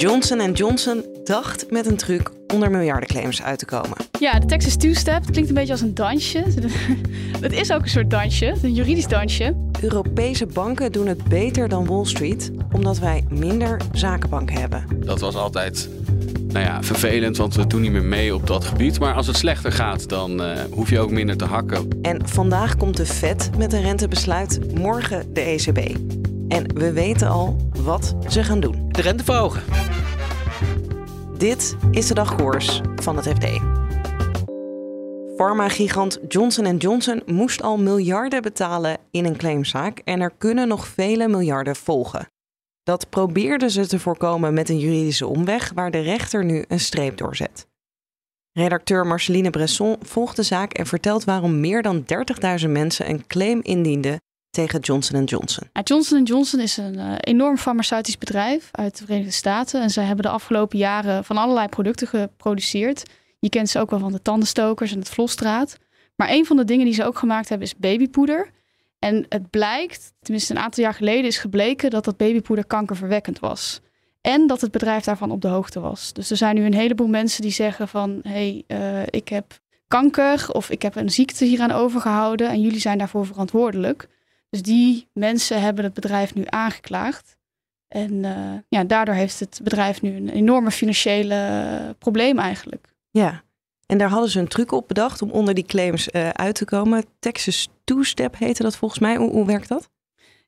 Johnson Johnson dacht met een truc onder miljardenclaims uit te komen. Ja, de Texas Two-Step klinkt een beetje als een dansje. Het is ook een soort dansje, een juridisch dansje. Europese banken doen het beter dan Wall Street, omdat wij minder zakenbanken hebben. Dat was altijd nou ja, vervelend, want we doen niet meer mee op dat gebied. Maar als het slechter gaat, dan uh, hoef je ook minder te hakken. En vandaag komt de Fed met een rentebesluit, morgen de ECB. En we weten al wat ze gaan doen. De rente verhogen. Dit is de dagkoers van het FD. Pharma-gigant Johnson Johnson moest al miljarden betalen in een claimzaak en er kunnen nog vele miljarden volgen. Dat probeerden ze te voorkomen met een juridische omweg waar de rechter nu een streep doorzet. Redacteur Marceline Bresson volgt de zaak en vertelt waarom meer dan 30.000 mensen een claim indienden tegen Johnson Johnson. Johnson Johnson is een uh, enorm farmaceutisch bedrijf uit de Verenigde Staten. En zij hebben de afgelopen jaren van allerlei producten geproduceerd. Je kent ze ook wel van de tandenstokers en het vlosstraat. Maar een van de dingen die ze ook gemaakt hebben is babypoeder. En het blijkt, tenminste een aantal jaar geleden is gebleken dat dat babypoeder kankerverwekkend was. En dat het bedrijf daarvan op de hoogte was. Dus er zijn nu een heleboel mensen die zeggen van... hé, hey, uh, ik heb kanker of ik heb een ziekte hieraan overgehouden... en jullie zijn daarvoor verantwoordelijk. Dus die mensen hebben het bedrijf nu aangeklaagd. En uh, ja, daardoor heeft het bedrijf nu een enorme financiële probleem eigenlijk. Ja, en daar hadden ze een truc op bedacht om onder die claims uh, uit te komen. Texas Two-Step heette dat volgens mij. Hoe, hoe werkt dat?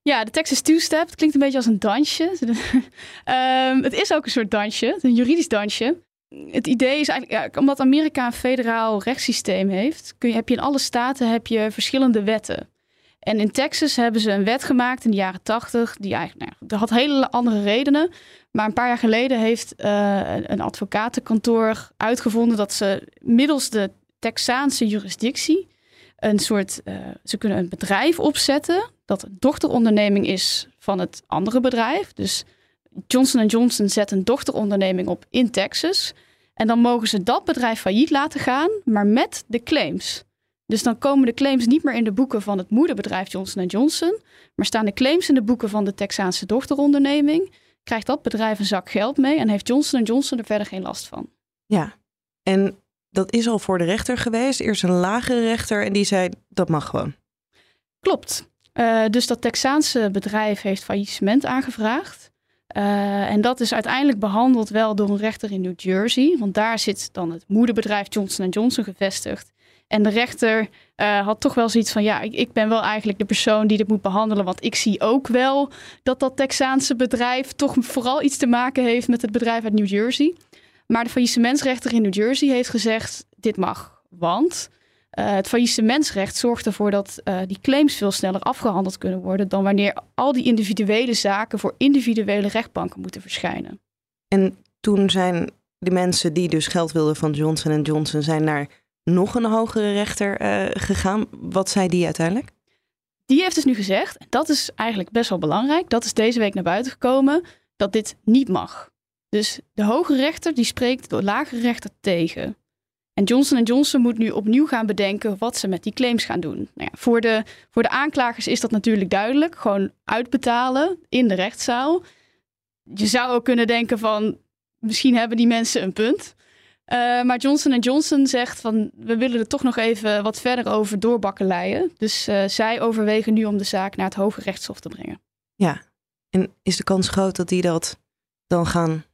Ja, de Texas Two-Step klinkt een beetje als een dansje. um, het is ook een soort dansje, een juridisch dansje. Het idee is eigenlijk, ja, omdat Amerika een federaal rechtssysteem heeft, kun je, heb je in alle staten heb je verschillende wetten. En in Texas hebben ze een wet gemaakt in de jaren tachtig. Die eigenlijk, nou, dat had hele andere redenen. Maar een paar jaar geleden heeft uh, een advocatenkantoor uitgevonden dat ze middels de Texaanse jurisdictie een soort. Uh, ze kunnen een bedrijf opzetten dat een dochteronderneming is van het andere bedrijf. Dus Johnson Johnson zet een dochteronderneming op in Texas. En dan mogen ze dat bedrijf failliet laten gaan, maar met de claims. Dus dan komen de claims niet meer in de boeken van het moederbedrijf Johnson Johnson, maar staan de claims in de boeken van de Texaanse dochteronderneming. Krijgt dat bedrijf een zak geld mee en heeft Johnson Johnson er verder geen last van. Ja, en dat is al voor de rechter geweest. Eerst een lagere rechter en die zei dat mag gewoon. Klopt. Uh, dus dat Texaanse bedrijf heeft faillissement aangevraagd. Uh, en dat is uiteindelijk behandeld wel door een rechter in New Jersey. Want daar zit dan het moederbedrijf Johnson Johnson gevestigd. En de rechter uh, had toch wel zoiets van: ja, ik, ik, ben wel eigenlijk de persoon die dit moet behandelen. Want ik zie ook wel dat dat Texaanse bedrijf toch vooral iets te maken heeft met het bedrijf uit New Jersey. Maar de faillissementsrechter in New Jersey heeft gezegd: dit mag. Want uh, het faillissementsrecht zorgt ervoor dat uh, die claims veel sneller afgehandeld kunnen worden dan wanneer al die individuele zaken voor individuele rechtbanken moeten verschijnen. En toen zijn de mensen die dus geld wilden van Johnson Johnson zijn naar nog een hogere rechter uh, gegaan. Wat zei die uiteindelijk? Die heeft dus nu gezegd, dat is eigenlijk best wel belangrijk, dat is deze week naar buiten gekomen, dat dit niet mag. Dus de hoge rechter die spreekt de lagere rechter tegen. En Johnson Johnson moet nu opnieuw gaan bedenken wat ze met die claims gaan doen. Nou ja, voor, de, voor de aanklagers is dat natuurlijk duidelijk. Gewoon uitbetalen in de rechtszaal. Je zou ook kunnen denken van, misschien hebben die mensen een punt. Uh, maar Johnson Johnson zegt van we willen er toch nog even wat verder over doorbakkeleien. Dus uh, zij overwegen nu om de zaak naar het Hoge Rechtshof te brengen. Ja, en is de kans groot dat die dat dan gaan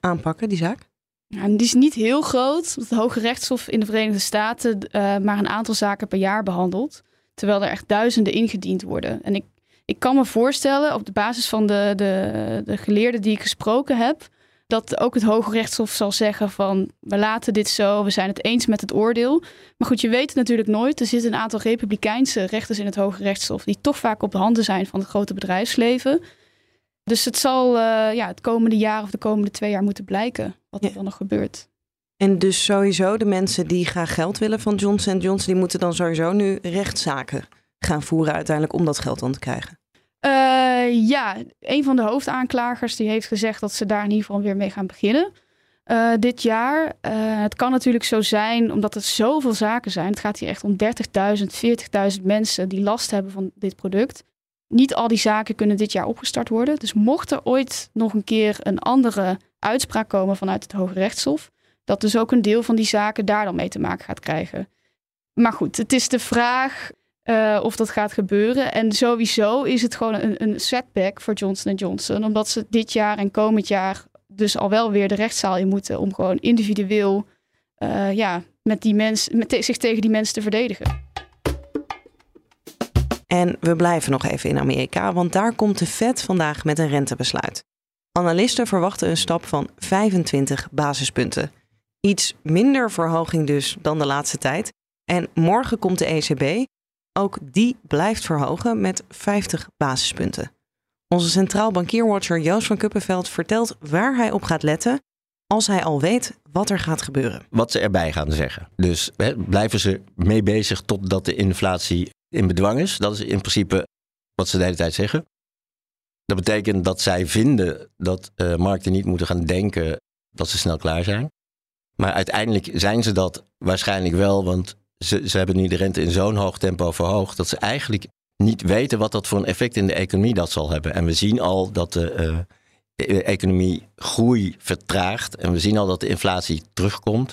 aanpakken, die zaak? Ja, die is niet heel groot. Het Hoge Rechtshof in de Verenigde Staten uh, maar een aantal zaken per jaar behandelt. Terwijl er echt duizenden ingediend worden. En ik, ik kan me voorstellen, op de basis van de, de, de geleerden die ik gesproken heb, dat ook het Hoge Rechtshof zal zeggen van we laten dit zo, we zijn het eens met het oordeel. Maar goed, je weet het natuurlijk nooit. Er zitten een aantal republikeinse rechters in het Hoge Rechtshof die toch vaak op de handen zijn van het grote bedrijfsleven. Dus het zal uh, ja, het komende jaar of de komende twee jaar moeten blijken wat er dan nog gebeurt. En dus sowieso de mensen die graag geld willen van Johnson Johnson, die moeten dan sowieso nu rechtszaken gaan voeren uiteindelijk om dat geld dan te krijgen. Uh, ja, een van de hoofdaanklagers die heeft gezegd dat ze daar in ieder geval weer mee gaan beginnen. Uh, dit jaar. Uh, het kan natuurlijk zo zijn, omdat het zoveel zaken zijn. Het gaat hier echt om 30.000, 40.000 mensen die last hebben van dit product. Niet al die zaken kunnen dit jaar opgestart worden. Dus mocht er ooit nog een keer een andere uitspraak komen vanuit het Hoge Rechtshof, dat dus ook een deel van die zaken daar dan mee te maken gaat krijgen. Maar goed, het is de vraag uh, of dat gaat gebeuren. En sowieso is het gewoon een, een setback voor Johnson Johnson, omdat ze dit jaar en komend jaar dus al wel weer de rechtszaal in moeten om gewoon individueel uh, ja, met die mens, met zich tegen die mensen te verdedigen. En we blijven nog even in Amerika, want daar komt de Fed vandaag met een rentebesluit. Analisten verwachten een stap van 25 basispunten. Iets minder verhoging dus dan de laatste tijd. En morgen komt de ECB. Ook die blijft verhogen met 50 basispunten. Onze centraal bankierwatcher Joost van Kuppenveld vertelt waar hij op gaat letten als hij al weet wat er gaat gebeuren. Wat ze erbij gaan zeggen. Dus blijven ze mee bezig totdat de inflatie in bedwang is. Dat is in principe wat ze de hele tijd zeggen. Dat betekent dat zij vinden dat uh, markten niet moeten gaan denken dat ze snel klaar zijn. Maar uiteindelijk zijn ze dat waarschijnlijk wel, want ze, ze hebben nu de rente in zo'n hoog tempo verhoogd dat ze eigenlijk niet weten wat dat voor een effect in de economie dat zal hebben. En we zien al dat de uh, economie groei vertraagt en we zien al dat de inflatie terugkomt.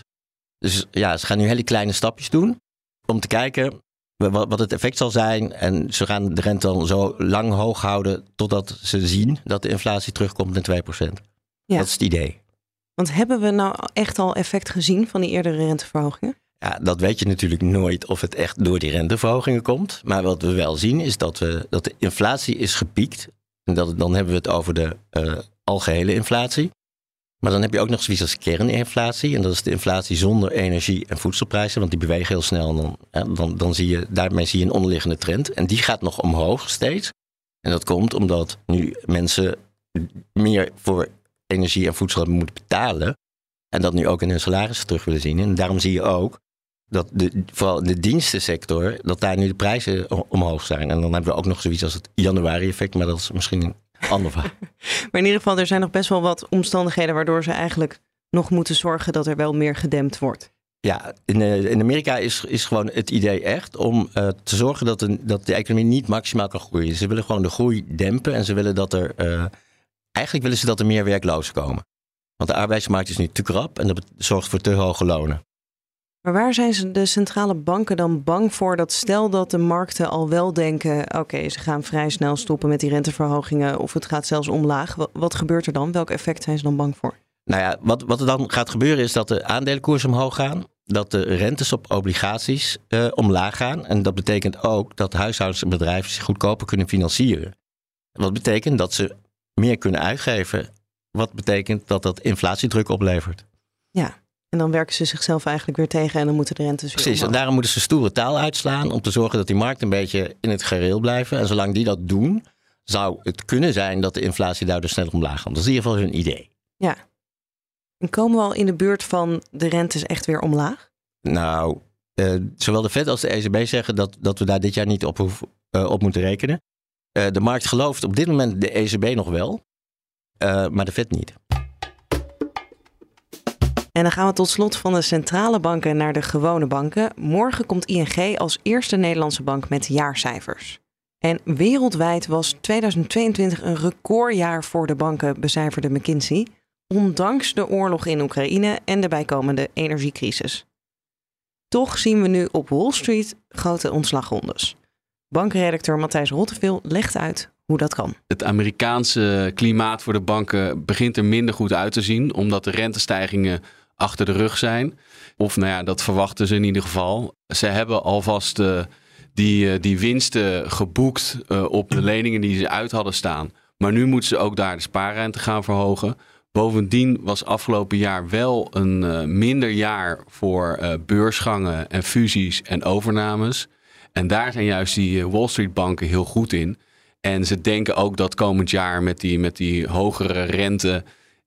Dus ja, ze gaan nu hele kleine stapjes doen om te kijken wat het effect zal zijn. En ze gaan de rente dan zo lang hoog houden totdat ze zien dat de inflatie terugkomt naar 2%. Ja. Dat is het idee. Want hebben we nou echt al effect gezien van die eerdere renteverhogingen? Ja, dat weet je natuurlijk nooit of het echt door die renteverhogingen komt. Maar wat we wel zien is dat, we, dat de inflatie is gepiekt. En dat, dan hebben we het over de uh, algehele inflatie. Maar dan heb je ook nog zoiets als kerninflatie. En dat is de inflatie zonder energie en voedselprijzen. Want die bewegen heel snel. En dan, dan, dan zie je, daarmee zie je een onderliggende trend. En die gaat nog omhoog steeds. En dat komt omdat nu mensen meer voor energie en voedsel hebben moeten betalen. En dat nu ook in hun salaris terug willen zien. En daarom zie je ook dat de, vooral de dienstensector, dat daar nu de prijzen omhoog zijn. En dan hebben we ook nog zoiets als het januari-effect, maar dat is misschien een ander verhaal. maar in ieder geval, er zijn nog best wel wat omstandigheden waardoor ze eigenlijk nog moeten zorgen dat er wel meer gedempt wordt. Ja, in, eh, in Amerika is, is gewoon het idee echt om uh, te zorgen dat, een, dat de economie niet maximaal kan groeien. Ze willen gewoon de groei dempen en ze willen dat er, uh, eigenlijk willen ze dat er meer werklozen komen. Want de arbeidsmarkt is nu te krap en dat zorgt voor te hoge lonen. Maar waar zijn de centrale banken dan bang voor dat stel dat de markten al wel denken: oké, ze gaan vrij snel stoppen met die renteverhogingen of het gaat zelfs omlaag. Wat, gebeurt er dan? Welk effect zijn ze dan bang voor? Nou ja, wat, wat er dan gaat gebeuren is dat de aandelenkoersen omhoog gaan, dat de rentes op obligaties uh, omlaag gaan. En dat betekent ook dat huishoudens en bedrijven zich goedkoper kunnen financieren. Wat betekent dat ze meer kunnen uitgeven. Wat betekent dat dat inflatiedruk oplevert. Ja, en dan werken ze zichzelf eigenlijk weer tegen en dan moeten de rentes weer Precies, en daarom moeten ze stoere taal uitslaan om te zorgen dat die markt een beetje in het gereel blijven. En zolang die dat doen, zou het kunnen zijn dat de inflatie daardoor sneller omlaag gaat. Dat is in ieder geval hun idee. Ja. En komen we al in de buurt van de rentes echt weer omlaag? Nou, uh, zowel de Fed als de ECB zeggen dat, dat we daar dit jaar niet op, uh, op moeten rekenen. Uh, de markt gelooft op dit moment de ECB nog wel, maar de Fed niet. En dan gaan we tot slot van de centrale banken naar de gewone banken. Morgen komt ING als eerste Nederlandse bank met jaarcijfers. En wereldwijd was 2022 een recordjaar voor de banken, becijferde McKinsey, ondanks de oorlog in Oekraïne en de bijkomende energiecrisis. Toch zien we nu op Wall Street grote ontslagrondes. Bankredacteur Matthijs Rotteveel legt uit hoe dat kan. Het Amerikaanse klimaat voor de banken begint er minder goed uit te zien, omdat de rentestijgingen achter de rug zijn. Of nou ja, dat verwachten ze in ieder geval. Ze hebben alvast uh, die, uh, die winsten geboekt uh, op de leningen die ze uit hadden staan. Maar nu moeten ze ook daar de spaarrente gaan verhogen. Bovendien was afgelopen jaar wel een minder jaar voor beursgangen en fusies en overnames. En daar zijn juist die Wall Street banken heel goed in. En ze denken ook dat komend jaar met die, met die hogere rente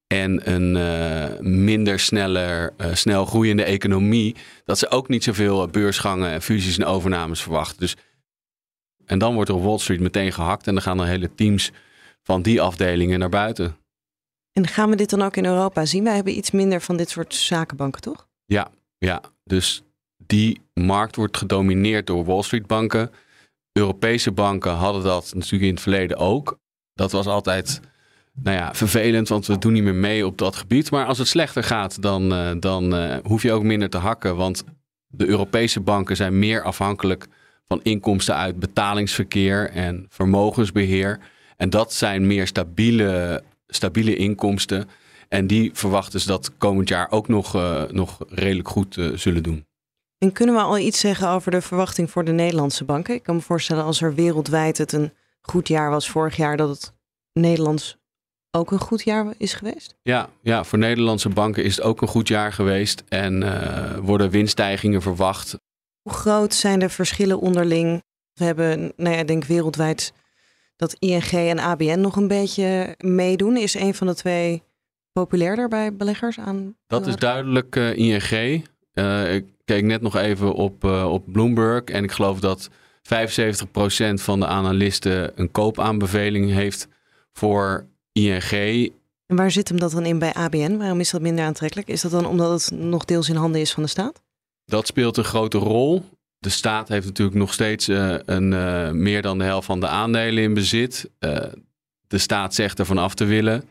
en een uh, minder sneller, uh, snel groeiende economie, dat ze ook niet zoveel beursgangen en fusies en overnames verwachten. Dus, en dan wordt er op Wall Street meteen gehakt en dan gaan er hele teams van die afdelingen naar buiten. En gaan we dit dan ook in Europa zien? Wij hebben iets minder van dit soort zakenbanken, toch? Ja, ja. Dus die markt wordt gedomineerd door Wall Street banken. Europese banken hadden dat natuurlijk in het verleden ook. Dat was altijd nou ja, vervelend, want we doen niet meer mee op dat gebied. Maar als het slechter gaat, dan, uh, dan uh, hoef je ook minder te hakken. Want de Europese banken zijn meer afhankelijk van inkomsten uit betalingsverkeer en vermogensbeheer. En dat zijn meer stabiele, stabiele inkomsten. En die verwachten ze dat komend jaar ook nog, uh, nog redelijk goed zullen doen. En kunnen we al iets zeggen over de verwachting voor de Nederlandse banken? Ik kan me voorstellen als er wereldwijd het een goed jaar was vorig jaar, dat het Nederlands ook een goed jaar is geweest? Ja, ja voor Nederlandse banken is het ook een goed jaar geweest en uh, worden winststijgingen verwacht. Hoe groot zijn de verschillen onderling? We hebben, nou ja, ik denk wereldwijd dat ING en ABN nog een beetje meedoen. Is een van de twee populairder bij beleggers aan? Dat is duidelijk uh, ING. Uh, ik keek net nog even op, op Bloomberg en ik geloof dat 75% van de analisten een koopaanbeveling heeft voor ING. En waar zit hem dat dan in bij ABN? Waarom is dat minder aantrekkelijk? Is dat dan omdat het nog deels in handen is van de staat? Dat speelt een grote rol. De staat heeft natuurlijk nog steeds uh, een, uh, meer dan de helft van de aandelen in bezit. Uh, de staat zegt ervan af te willen.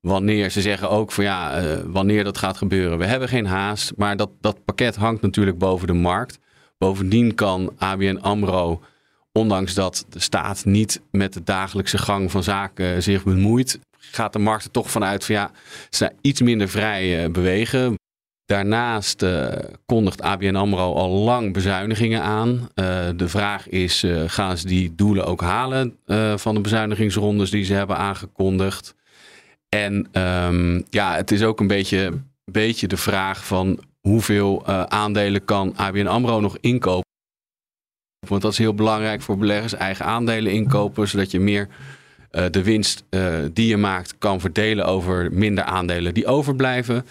Wanneer ze zeggen ook van ja, wanneer dat gaat gebeuren. We hebben geen haast, maar dat, dat pakket hangt natuurlijk boven de markt. Bovendien kan ABN AMRO ondanks dat de staat niet met de dagelijkse gang van zaken zich bemoeit, gaat de markt er toch vanuit van ja, ze iets minder vrij uh, bewegen. Daarnaast uh, kondigt ABN AMRO al lang bezuinigingen aan. Uh, de vraag is, gaan ze die doelen ook halen van de bezuinigingsrondes die ze hebben aangekondigd? En um, ja, het is ook een beetje, beetje de vraag van hoeveel aandelen kan ABN AMRO nog inkopen? Want dat is heel belangrijk voor beleggers. Eigen aandelen inkopen, zodat je meer uh, de winst uh, die je maakt kan verdelen over minder aandelen die overblijven.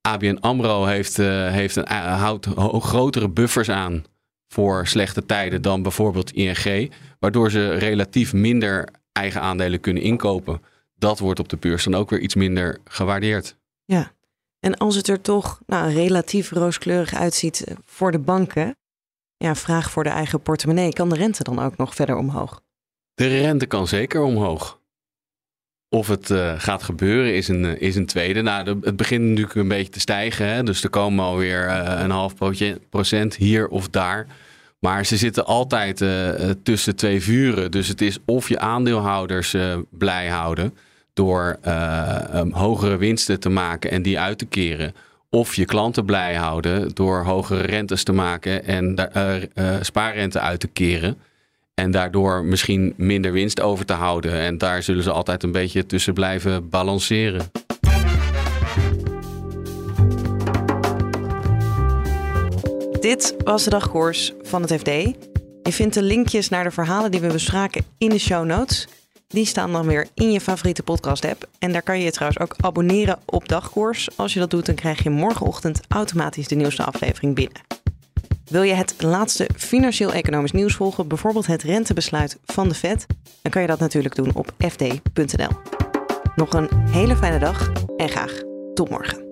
ABN AMRO heeft, uh, heeft een, houdt grotere buffers aan voor slechte tijden dan bijvoorbeeld ING. Waardoor ze relatief minder eigen aandelen kunnen inkopen. Dat wordt op de beurs dan ook weer iets minder gewaardeerd. Ja, en als het er toch nou, relatief rooskleurig uitziet voor de banken, ja, vraag voor de eigen portemonnee. Kan de rente dan ook nog verder omhoog? De rente kan zeker omhoog. Of het uh, gaat gebeuren is een, is een tweede. Nou, het begint natuurlijk een beetje te stijgen. Hè? Dus er komen alweer uh, een half procent hier of daar. Maar ze zitten altijd tussen twee vuren. Dus het is of je aandeelhouders blij houden door hogere winsten te maken en die uit te keren of je klanten blij houden door hogere rentes te maken en uh, uh, spaarrente uit te keren. En daardoor misschien minder winst over te houden. En daar zullen ze altijd een beetje tussen blijven balanceren. Dit was de dagkoers van het FD. Je vindt de linkjes naar de verhalen die we bespraken in de show notes. Die staan dan weer in je favoriete podcast-app. En daar kan je je trouwens ook abonneren op Dagkoers. Als je dat doet, dan krijg je morgenochtend automatisch de nieuwste aflevering binnen. Wil je het laatste financieel-economisch nieuws volgen, bijvoorbeeld het rentebesluit van de Fed, dan kan je dat natuurlijk doen op fd.nl. Nog een hele fijne dag en graag tot morgen.